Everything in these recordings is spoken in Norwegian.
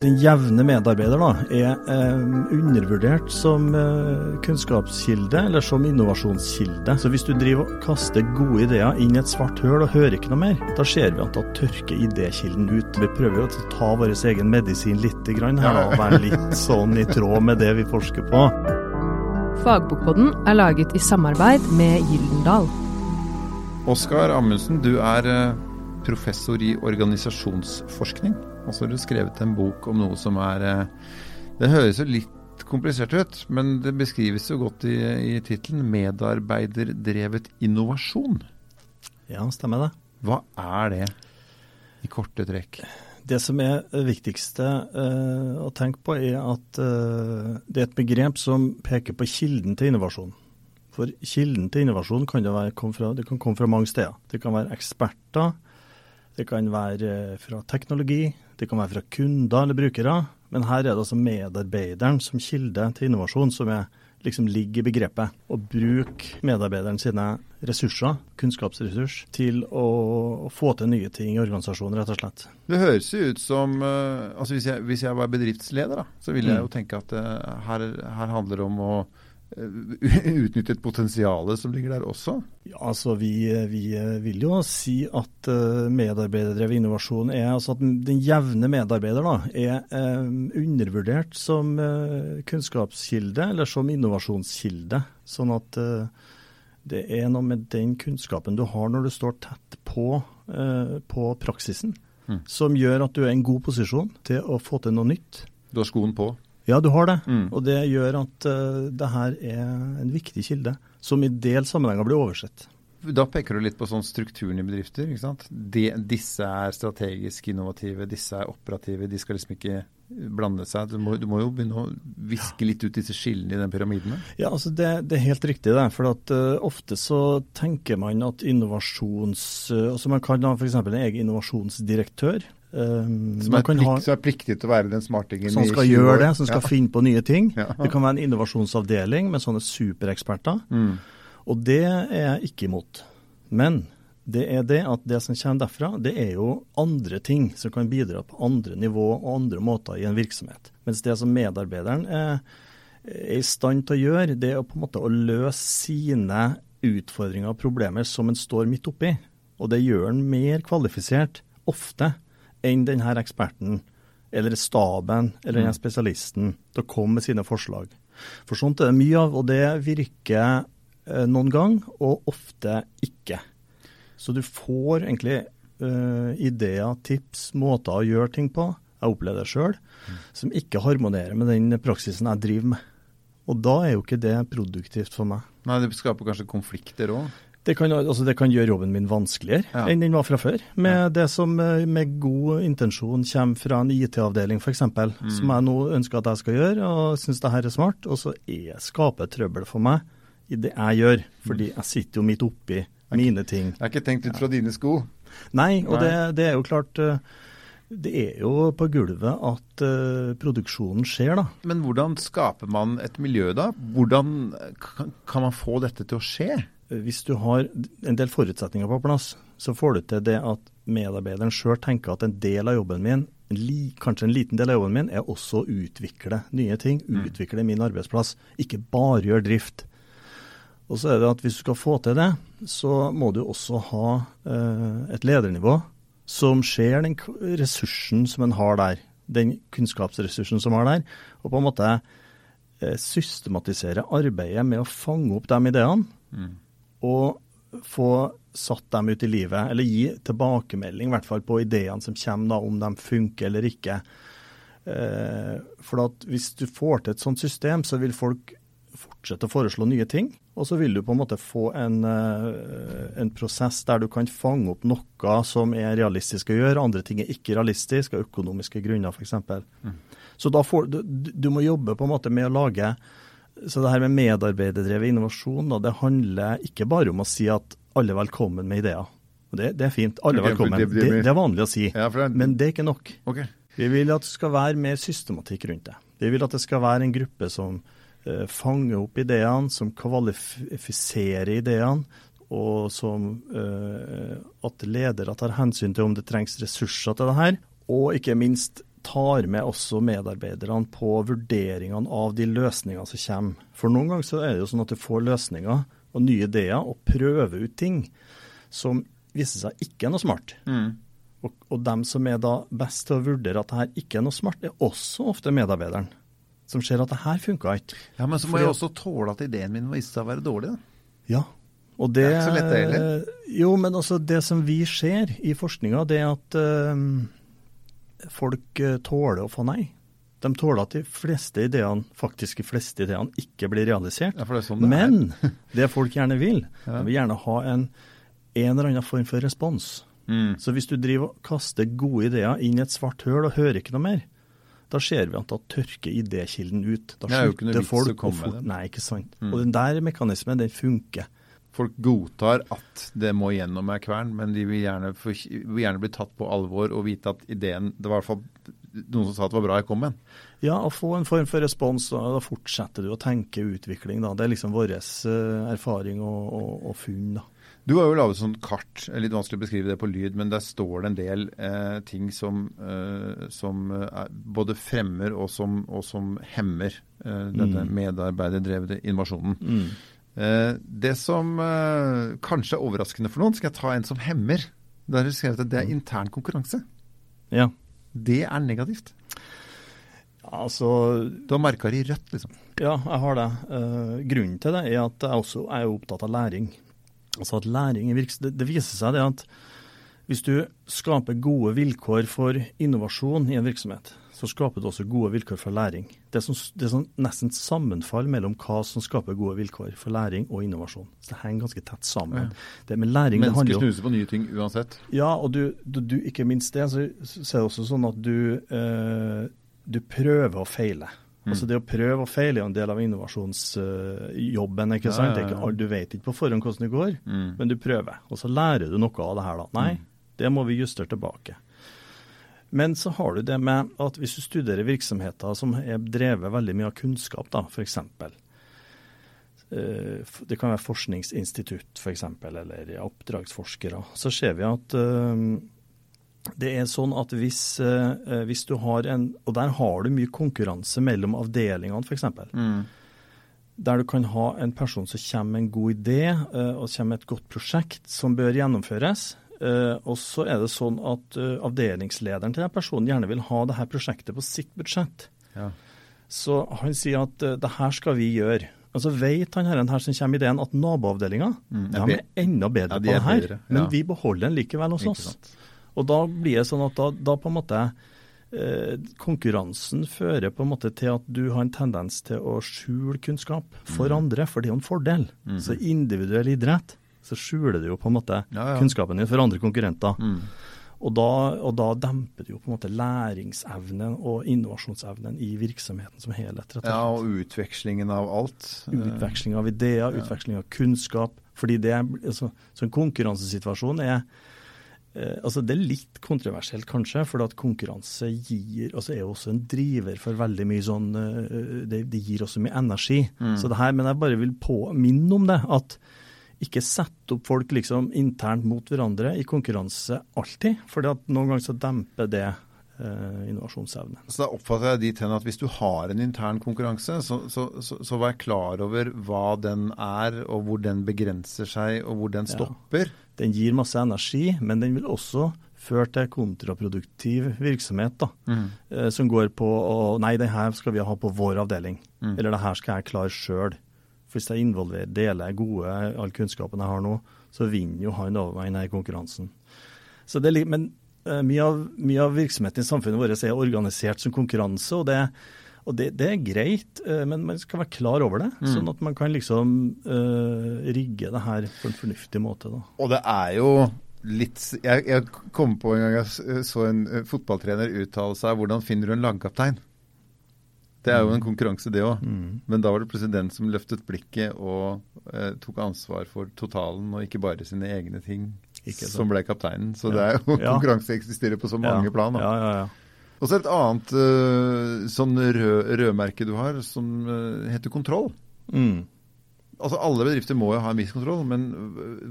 Den jevne medarbeider da, er eh, undervurdert som eh, kunnskapskilde eller som innovasjonskilde. Så hvis du driver og kaster gode ideer inn i et svart høl og hører ikke noe mer, da ser vi at da tørker idékilden ut. Vi prøver jo å ta vår egen medisin litt grann her da, og være litt sånn i tråd med det vi forsker på. Fagbokpodden er laget i samarbeid med Gyldendal. Oskar Amundsen, du er eh, professor i organisasjonsforskning. Og så har du skrevet en bok om noe som er eh, Det høres jo litt komplisert ut, men det beskrives jo godt i, i tittelen 'Medarbeiderdrevet innovasjon'. Ja, stemmer det. Hva er det, i korte trekk? Det som er det viktigste uh, å tenke på, er at uh, det er et begrep som peker på kilden til innovasjon. For kilden til innovasjon kan, det være, det kan komme fra mange steder. Det kan være eksperter, det kan være fra teknologi, det kan være fra kunder eller brukere, men her er det altså medarbeideren som kilde til innovasjon som er, liksom ligger i begrepet. Å bruke medarbeideren sine ressurser, kunnskapsressurs, til å, få til nye ting i organisasjonen, rett og slett. Det høres jo ut som uh, altså hvis jeg, hvis jeg, var bedriftsleder, da, så ville jeg jo mm. tenke at uh, her, her handler det om å Eh, utnyttet potensialet som ligger der også? Ja, altså vi, vi vil jo si at medarbeiderdrevet innovasjon er altså at den jevne medarbeider da, er undervurdert som kunnskapskilde eller som innovasjonskilde. Sånn at det er noe med den kunnskapen du har når du står tett på, på praksisen, mm. som gjør at du er i en god posisjon til å få til noe nytt. Du har skoen på? Ja, du har det. Mm. Og det gjør at uh, det her er en viktig kilde, som i del sammenhenger blir oversett. Da peker du litt på sånn strukturen i bedrifter. ikke sant? De, disse er strategisk innovative, disse er operative. De skal liksom ikke blande seg. Du må, du må jo begynne å viske litt ut disse skillene i den pyramiden? Ja, altså det, det, er helt riktig. det. For at, uh, Ofte så tenker man at innovasjons... Uh, altså Man kan ha f.eks. en egen innovasjonsdirektør. Um, som, er plikt, ha, som, er pliktig til å være den smartingen som skal gjøre det, som skal ja. finne på nye ting. Ja. Det kan være en innovasjonsavdeling med sånne supereksperter. Mm. Og det er jeg ikke imot. Men det er det at det som kommer derfra, det er jo andre ting som kan bidra på andre nivå og andre måter i en virksomhet. Mens det som medarbeideren er, er i stand til å gjøre, det er på en måte å løse sine utfordringer og problemer som en står midt oppi. Og det gjør en mer kvalifisert ofte enn denne eksperten eller staben eller denne mm. spesialisten til å komme med sine forslag. For sånt er det mye av, og det virker eh, noen gang, og ofte ikke. Så du får egentlig uh, ideer, tips, måter å gjøre ting på, jeg opplever det sjøl, mm. som ikke harmonerer med den praksisen jeg driver med. Og da er jo ikke det produktivt for meg. Nei, Det skaper kanskje konflikter òg? Det kan, altså det kan, gjøre jobben min vanskeligere ja. enn den var fra før. Med ja. det som eh, med god intensjon kommer fra en IT-avdeling f.eks., mm. som jeg nå ønsker at jeg skal gjøre, og syns det her er smart. Og så er, skaper trøbbel for meg i det jeg gjør, fordi mm. jeg sitter jo midt oppi mine ting. Jeg er ikke tenkt ut fra dine sko? Nei, og Nei. Det, det, er jo klart eh, det er jo på gulvet at uh, produksjonen skjer, da. Men hvordan skaper man et miljø da? Hvordan kan, kan man få dette til å skje? Hvis du har en del forutsetninger på plass, så får du til det at medarbeideren sjøl tenker at en del av jobben min, kanskje en liten del av jobben min, er også å utvikle nye ting. Mm. Utvikle min arbeidsplass. Ikke bare gjøre drift. Og så er det at hvis du skal få til det, så må du også ha eh, et ledernivå som ser den ressursen som en har der. Den kunnskapsressursen som en har der. Og på en måte eh, systematisere arbeidet med å fange opp de ideene. Mm og få satt dem ut i livet, eller gi tilbakemelding i hvert fall på ideene som kommer, da, om de funker eller ikke. Eh, for hvis du får til et sånt system, så vil folk fortsette å foreslå nye ting. Og så vil du på en måte få en, eh, en prosess der du kan fange opp noe som er realistisk å gjøre, andre ting er ikke realistisk, av økonomiske grunner f.eks. Mm. Så får, du, du må jobbe på en måte med å lage så det her med medarbeiderdrevet innovasjon, da, det handler ikke bare om å si at alle er velkommen med ideer. Det, det er fint. Alle er velkommen. Det, det, er vanlig å si. Men det er ikke nok. Vi vil at det skal være mer systematikk rundt det. Vi vil at det skal være en gruppe som uh, fanger opp ideene, som kvalifiserer ideene, og som uh, at ledere tar hensyn til om det trengs ressurser til det her. Og ikke minst tar med også medarbeiderne på vurderingene av de løsningene som kommer. For noen ganger så er det jo sånn at du får løsninger og nye ideer og prøver ut ting som viser seg ikke er noe smart. Mm. Og, og dem som er da best til å vurdere at det her ikke er noe smart, er også ofte medarbeideren. Som ser at det her funka ikke. Ja, Men så må Fordi- jeg også tåle at ideen min viste seg å være dårlig. da. Ja. Og det, Det er ikke så lett, det heller. Jo, men altså det som vi ser i forskninga, det er at eh, folk eh, tåler å få nei. De tåler at de fleste ideene, faktisk de fleste ideene, ikke blir realisert. Ja, det er sånn det Men det folk gjerne vil, de vil gjerne ha en, en eller annen form for respons. Mm. Så hvis du driver og kaster gode ideer inn i et svart høl og hører ikke noe mer, da ser vi at da tørker idékilden ut. Da er slutter å folk komme å det. Nei, ikke sant. Mm. Og den der mekanismen, den funker. Folk godtar at det må gjennom ei kvern, men de vil gjerne, for, vil gjerne bli tatt på alvor og vite at ideen Det var i hvert fall noen som sa at det var bra jeg kom med den. Ja, å få en form for respons, Da, da fortsetter du å tenke utvikling. Da. Det er liksom vår eh, erfaring og, og, og funn. da. Du har jo laget sånn kart, litt vanskelig å beskrive det på lyd, men der står det en del eh, ting som, eh, som eh, er, både fremmer og som, og som hemmer eh, denne Mm. medarbeiderdrevne innovasjonen. Mm. Eh, det som eh, kanskje er overraskende for noen, skal jeg ta en som hemmer. Der har du skrevet at det er intern konkurranse. Ja. Det er negativt. Altså, Du har merka det i rødt, liksom. ja, jeg har det. Eh, grunnen til det er at jeg også er opptatt av læring. Altså at læring det, det viser seg det at hvis du skaper gode vilkår for innovasjon i en virksomhet, så skaper det også gode vilkår for læring. Det er, som, det er sånn nesten sammenfall mellom hva som skaper gode vilkår for læring og innovasjon. Så det henger ganske tett sammen. Det med læring, det handler Mennesker jo snuser på nye ting uansett. Ja, og du, du, du ikke minst det, så, så er det også sånn at du, eh, du prøver å feile. Mm. Altså Det å prøve og feile er en del av innovasjonsjobben. ikke Ja, sant? ja, Det er ja. ikke, du vet ikke på forhånd hvordan det går, Mm. men du prøver. Og så lærer du noe av det her. da. Nei, Mm. det må vi justere tilbake. Men så har du det med at hvis du studerer virksomheter som er drevet veldig mye av kunnskap, da, f.eks. Det kan være forskningsinstitutt for eksempel, eller oppdragsforskere. Så ser vi at eh, det er sånn at hvis, eh, hvis du har en Og der har du mye konkurranse mellom avdelingene, f.eks. Mm. Der du kan ha en person som kommer med en god idé eh, og kommer med et godt prosjekt som bør gjennomføres. Eh, og så er det sånn at eh, avdelingslederen til den personen gjerne vil ha det her prosjektet på sitt budsjett. Ja. Så han sier at eh, det her skal vi gjøre. Og så vet han herren her som kommer ideen at naboavdelinga Mm, er de er enda bedre Ja, de på det her, bedre, ja. men vi beholder den likevel hos oss. Og da blir det sånn at da, da på en måte eh, Konkurransen fører på en måte til at du har en tendens til å skjule kunnskap for Mm. andre, for det er jo en fordel. Mm. Så individuell idrett så skjuler du jo på en måte Ja, ja. kunnskapen din for andre konkurrenter. Mm. Og da, og da demper du jo på en måte læringsevnen og innovasjonsevnen i virksomheten som helhet. rett og slett. Ja, og utvekslingen av alt. Eh, Utveksling av ideer, Ja. utveksling av kunnskap. Fordi det altså, så en konkurransesituasjon er eh, altså Det er litt kontroversielt, kanskje, for at konkurranse gir, altså er også en driver for veldig mye sånn eh, Det, det gir også mye energi. Mm. Så det her, Men jeg bare vil påminne om det. at ikke sette opp folk liksom internt mot hverandre i konkurranse alltid. For noen ganger så demper det eh. Så da oppfatter jeg dit hen at hvis du har en intern konkurranse, så, så, så, så vær klar over hva den er, og hvor den begrenser seg, og hvor den Ja. stopper. Den gir masse energi, men den vil også føre til kontraproduktiv virksomhet. da, eh, Som går på å Nei, det her skal vi ha på vår avdeling. Mm. Eller det her skal jeg klare sjøl. Hvis jeg involverer, deler gode, all kunnskapen jeg har nå, så vinner jo han over meg i denne konkurransen. Så det, men eh, mye, av, mye av virksomheten i samfunnet vårt er organisert som konkurranse. og det og det, det er greit, eh, men man skal være klar over det, Mm. sånn at man kan liksom uh, rigge det her på en fornuftig måte. da. Og det er jo litt Jeg, jeg kom på en gang jeg så en fotballtrener uttale seg hvordan finner du en lagkaptein? Det er jo en konkurranse, det òg. Mm. Men da var det president som løftet blikket og eh, tok ansvar for totalen, og ikke bare sine egne ting, Ikke som ble kapteinen. Så Ja. det er jo Ja. konkurranse eksisterer på så mange ja. plan. Da. Ja, ja, ja. Og så er det et annet uh, sånn rød, rødmerke du har, som uh, heter kontroll. Mm. Altså Alle bedrifter må jo ha en viss kontroll, men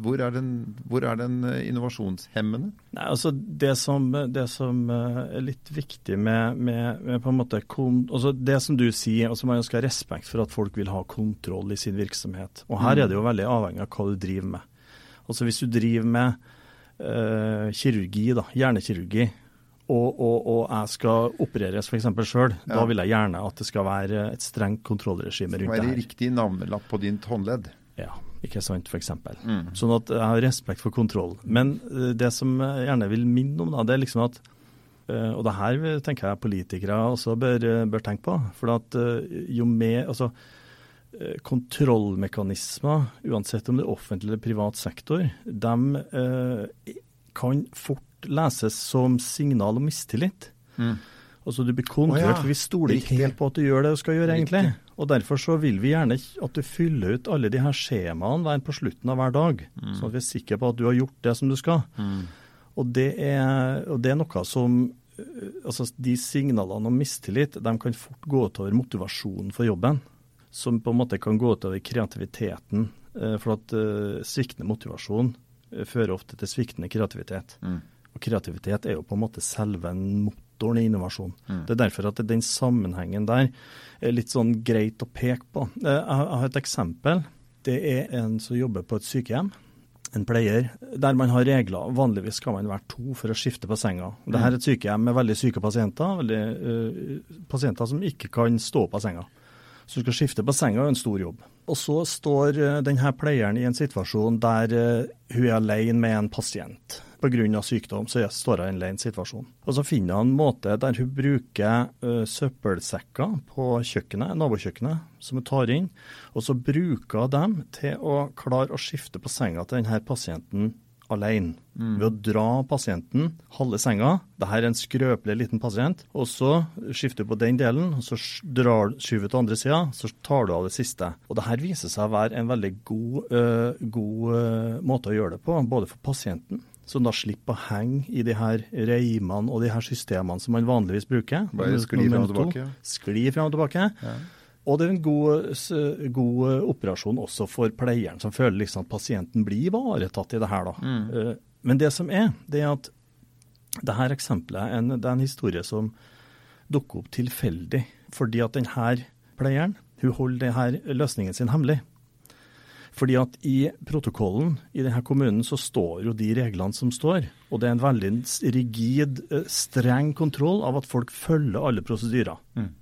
hvor er den, hvor er den innovasjonshemmende? Nei, altså det som, det som, er litt viktig med, med, med på en måte altså Det som du sier, altså man skal ha respekt for at folk vil ha kontroll i sin virksomhet. Og Her er det jo veldig avhengig av hva du driver med. Altså Hvis du driver med øh, kirurgi, da, hjernekirurgi, og, og, og, jeg skal opereres f.eks. sjøl, ja. da vil jeg gjerne at det skal være et strengt kontrollregime rundt det her. Det Være riktig navnelapp på ditt håndledd. Ja, ikke sant, f.eks. Mm. Sånn at jeg har respekt for kontroll. Men eh, det som jeg gjerne vil minne om, da, det er liksom at eh, og det her tenker jeg politikere også bør, bør tenke på. For at jo mer altså, Kontrollmekanismer, uansett om det er offentlig eller privat sektor, de eh, kan fort leses som signal om mistillit. Mm. Altså Du blir kontrollert, oh, ja. for vi stoler ikke helt på at du gjør det du skal gjøre, egentlig. Riktig. Og Derfor så vil vi gjerne at du fyller ut alle de her skjemaene hver på slutten av hver dag, mm. sånn at vi er sikre på at du har gjort det som du skal. Mm. Og, det er, og, det er, noe som eh, altså De signalene om mistillit de kan fort gå utover motivasjonen for jobben. Som på en måte kan gå utover kreativiteten. Eh, for at uh, sviktende motivasjon fører ofte til sviktende kreativitet. Mm. Og kreativitet er jo på en måte selve motoren i innovasjon. Mm. Det er derfor at den sammenhengen der er litt sånn greit å peke på. Eh, jeg har et eksempel. Det er en som jobber på et sykehjem en pleier, der man har regler. Vanligvis skal man være to for å skifte på senga. Dette er et sykehjem med veldig syke pasienter, veldig, uh, pasienter som ikke kan stå på senga. Så du skal skifte på senga er en stor jobb. Og så står uh, denne pleieren i en situasjon der hun er alene med en pasient pga. sykdom, så står hun i en lein situasjon. Og Så finner hun en måte der hun bruker uh, søppelsekker på kjøkkenet, nabokjøkkenet, som hun tar inn. Og så bruker hun dem til å klare å skifte på senga til denne pasienten alene. Mm. Ved å dra pasienten halve senga. Dette er en skrøpelig liten pasient. Og så skifter du på den delen, og så drar, skyver du til andre sida, så tar du av det siste. Og Dette viser seg å være en veldig god, uh, god uh, måte å gjøre det på, både for pasienten som da slipper å henge i de her reimene og de her systemene som man vanligvis bruker. Bare skli frem og tilbake. Skli frem og tilbake. Ja. Og det er en god, god, operasjon også for pleieren, som føler liksom at pasienten blir ivaretatt i det her. da. Mm. Eh, men det som er, det er at det her eksempelet er en, det er en historie som dukker opp tilfeldig. Fordi at denne pleieren hun holder denne løsningen sin hemmelig. Fordi at i protokollen i denne kommunen så står jo de reglene som står. Og det er en veldig rigid, eh, streng kontroll av at folk følger alle prosedyrer. Mm.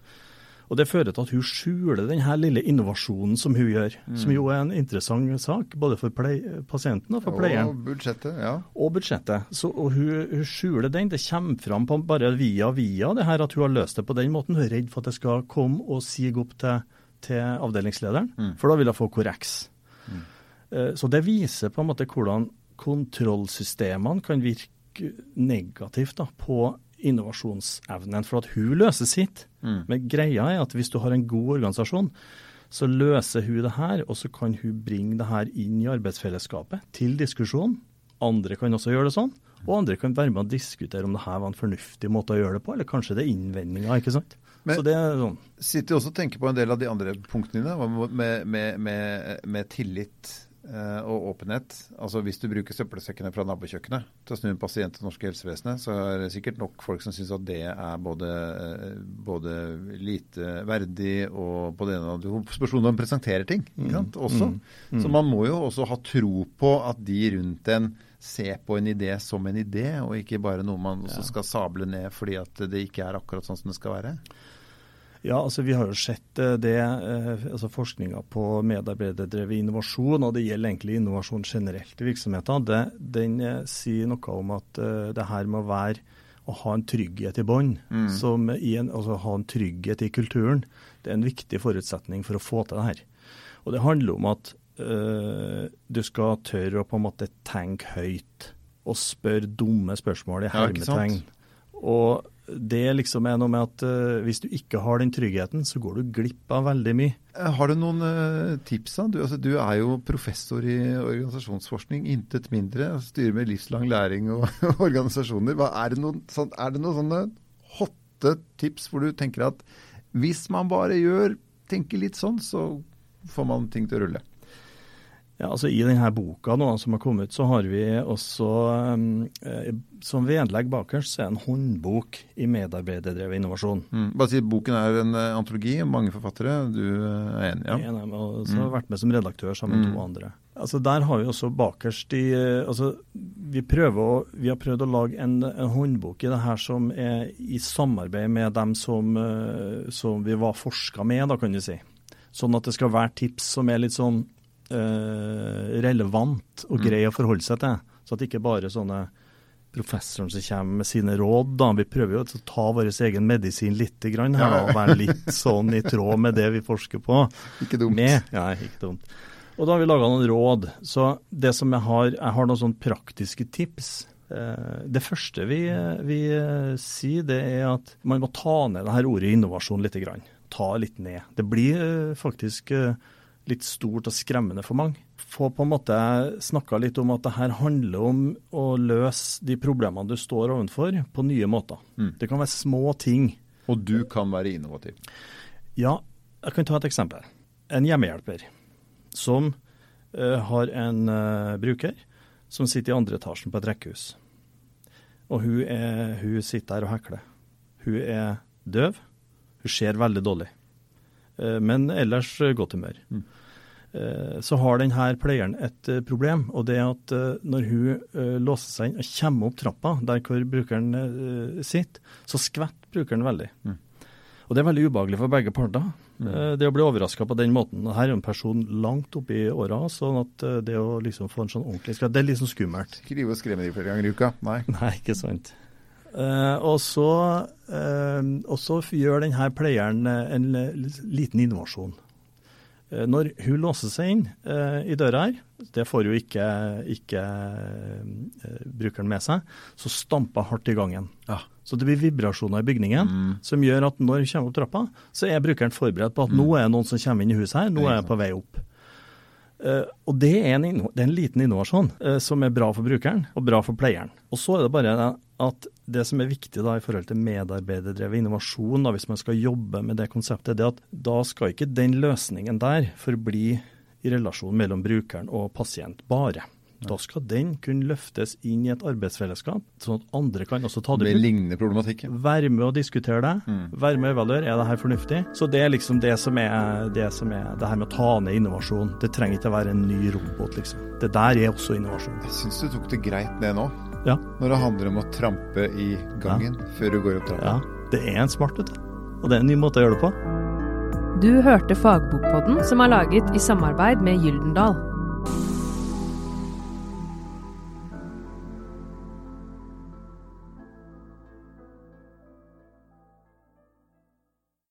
Og Det fører til at hun skjuler denne lille innovasjonen som hun gjør. Mm. Som jo er en interessant sak, både for pasienten og for pleieren. Og budsjettet, ja. Og budsjettet. Så, og hun, hun, skjuler den. Det kommer fram på bare via via det her at hun har løst det på den måten. Hun er redd for at det skal komme og sige opp til, til avdelingslederen, mm. for da vil hun få korreks. Mm. Så det viser på en måte hvordan kontrollsystemene kan virke negativt da, på innovasjonsevnen. For at hun løser sitt. Mm. Men greia er at hvis du har en god organisasjon, så løser hun det her, og så kan hun bringe det her inn i arbeidsfellesskapet til diskusjon. Andre kan også gjøre det sånn. Og andre kan være med å diskutere om det her var en fornuftig måte å gjøre det på, eller kanskje det er innvendinger. ikke sant? Men, så det er sånn. Sitter også og tenker på en del av de andre punktene dine, med, med, med, med tillit Eh, og åpenhet. Altså Hvis du bruker søppelsekkene fra nabokjøkkenet til å snu en pasient til det norske helsevesenet, så er det sikkert nok folk som syns at det er både, eh, både, lite verdig og på det ene og Spørsmålet om presenterer ting mm. også. Mm. Mm. Så man må jo også ha tro på at de rundt en ser på en idé som en idé, og ikke bare noe man også skal sable ned fordi at det ikke er akkurat sånn som det skal være. Ja, altså Vi har jo sett eh, det, eh, altså forskninga på medarbeiderdrevet innovasjon, og det gjelder egentlig innovasjon generelt i virksomheter, det, den eh, sier noe om at det her må være å ha en trygghet i bånn. Mm. Altså ha en trygghet i kulturen. Det er en viktig forutsetning for å få til det her. Og det handler om at øh, du skal tørre å på en måte tenke høyt og spørre dumme spørsmål i hermetegn. Ja, og det liksom er noe med at uh, hvis du ikke har den tryggheten, så går du glipp av veldig mye. Eh, har du noen uh, tips? da? Du, altså, du, er jo professor i organisasjonsforskning, intet mindre. Styrer med livslang læring og organisasjoner. Hva, er, det noen, sånn, er det noen sånne hotte tips hvor du tenker at hvis man bare gjør, tenker litt sånn, så får man ting til å rulle? Ja, altså I denne boka nå, som har kommet så har vi også eh, som vedlegg bakerst er en håndbok i medarbeiderdrevet innovasjon. Mm. Bare si Boken er en uh, antologi, mange forfattere. Du uh, er enig? ja? Jeg er enig, og så har jeg vært med som redaktør sammen med to andre. Altså Der har vi også bakerst i eh, altså Vi, å, vi har prøvd å lage en, en, håndbok i det her som er i samarbeid med dem som, som vi var forska med, da kan du si. Sånn at det skal være tips som er litt sånn relevant og grei å forholde seg til. Så at ikke bare sånne professoren som kommer med sine råd. da, Vi prøver jo å ta vår egen medisin litt grann her, da, og være litt sånn i tråd med det vi forsker på. Ikke dumt. Med. Ja, ikke dumt. Og da har vi laga noen råd. Så det som jeg har, jeg har noen sånn praktiske tips. Eh, det første vi, vi sier, det er at man må ta ned det her ordet innovasjon litt. Grann. Ta litt ned. Det blir eh, faktisk eh, litt stort og skremmende for mange. Få på en måte snakka litt om at det her handler om å løse de problemene du står overfor, på nye måter. Mm. Det kan være små ting. Og du kan være innovativ? Ja, jeg kan ta et eksempel. En hjemmehjelper som uh, har en uh, bruker som sitter i andre etasjen på et rekkehus. Og hun, er, hun sitter der og hekler. Hun er døv. Hun ser veldig dårlig. Uh, men ellers godt humør. Mm. Eh, så har denne pleieren et eh, problem. og det er at eh, Når hun låser seg inn og kommer opp trappa der hvor brukeren sitter, så skvetter brukeren veldig. Mm. Og Det er veldig ubehagelig for begge parter. Mm. Det å bli overraska på den måten. Her er en person langt oppi åra, sånn at det å liksom få en sånn ordentlig skvett, det er liksom skummelt. Skrive og skremme de flere ganger i uka? Nei. Nei, ikke sant. Uh, og, så, uh, og så gjør denne pleieren en liten innovasjon. Uh, når hun låser seg inn i døra her, det får jo ikke, ikke brukeren med seg, så stamper hardt i gangen. Ja. Så det blir vibrasjoner i bygningen mm. som gjør at når hun kommer opp trappa, så er brukeren forberedt på at mm. nå er det noen som kommer inn i huset her, nå er jeg på vei opp. Uh, og det er, en, det er, en, liten innovasjon som er bra for brukeren og bra for pleieren. Og så er det bare at det som er viktig da i forhold til medarbeiderdrevet innovasjon, da, hvis man skal jobbe med det konseptet, det er at da skal ikke den løsningen der forbli i relasjon mellom brukeren og pasient bare. Da skal den kunne løftes inn i et arbeidsfellesskap, sånn at andre kan også ta det ut. Med lignende problematikk. Være med å diskutere det. Mm. Være med å evaluere. Er det her fornuftig? Så det er liksom det som er det, som er, det her med å ta ned innovasjon. Det trenger ikke å være en ny robot, liksom. Det der er også innovasjon. Jeg syns du tok det greit ned nå. Ja. Når det handler om å trampe i gangen ja. før du går opp trappa. Ja, det er en smart, vet du. Og det er en ny måte å gjøre det på. Du hørte Fagbokpodden, som er laget i samarbeid med Gyldendal.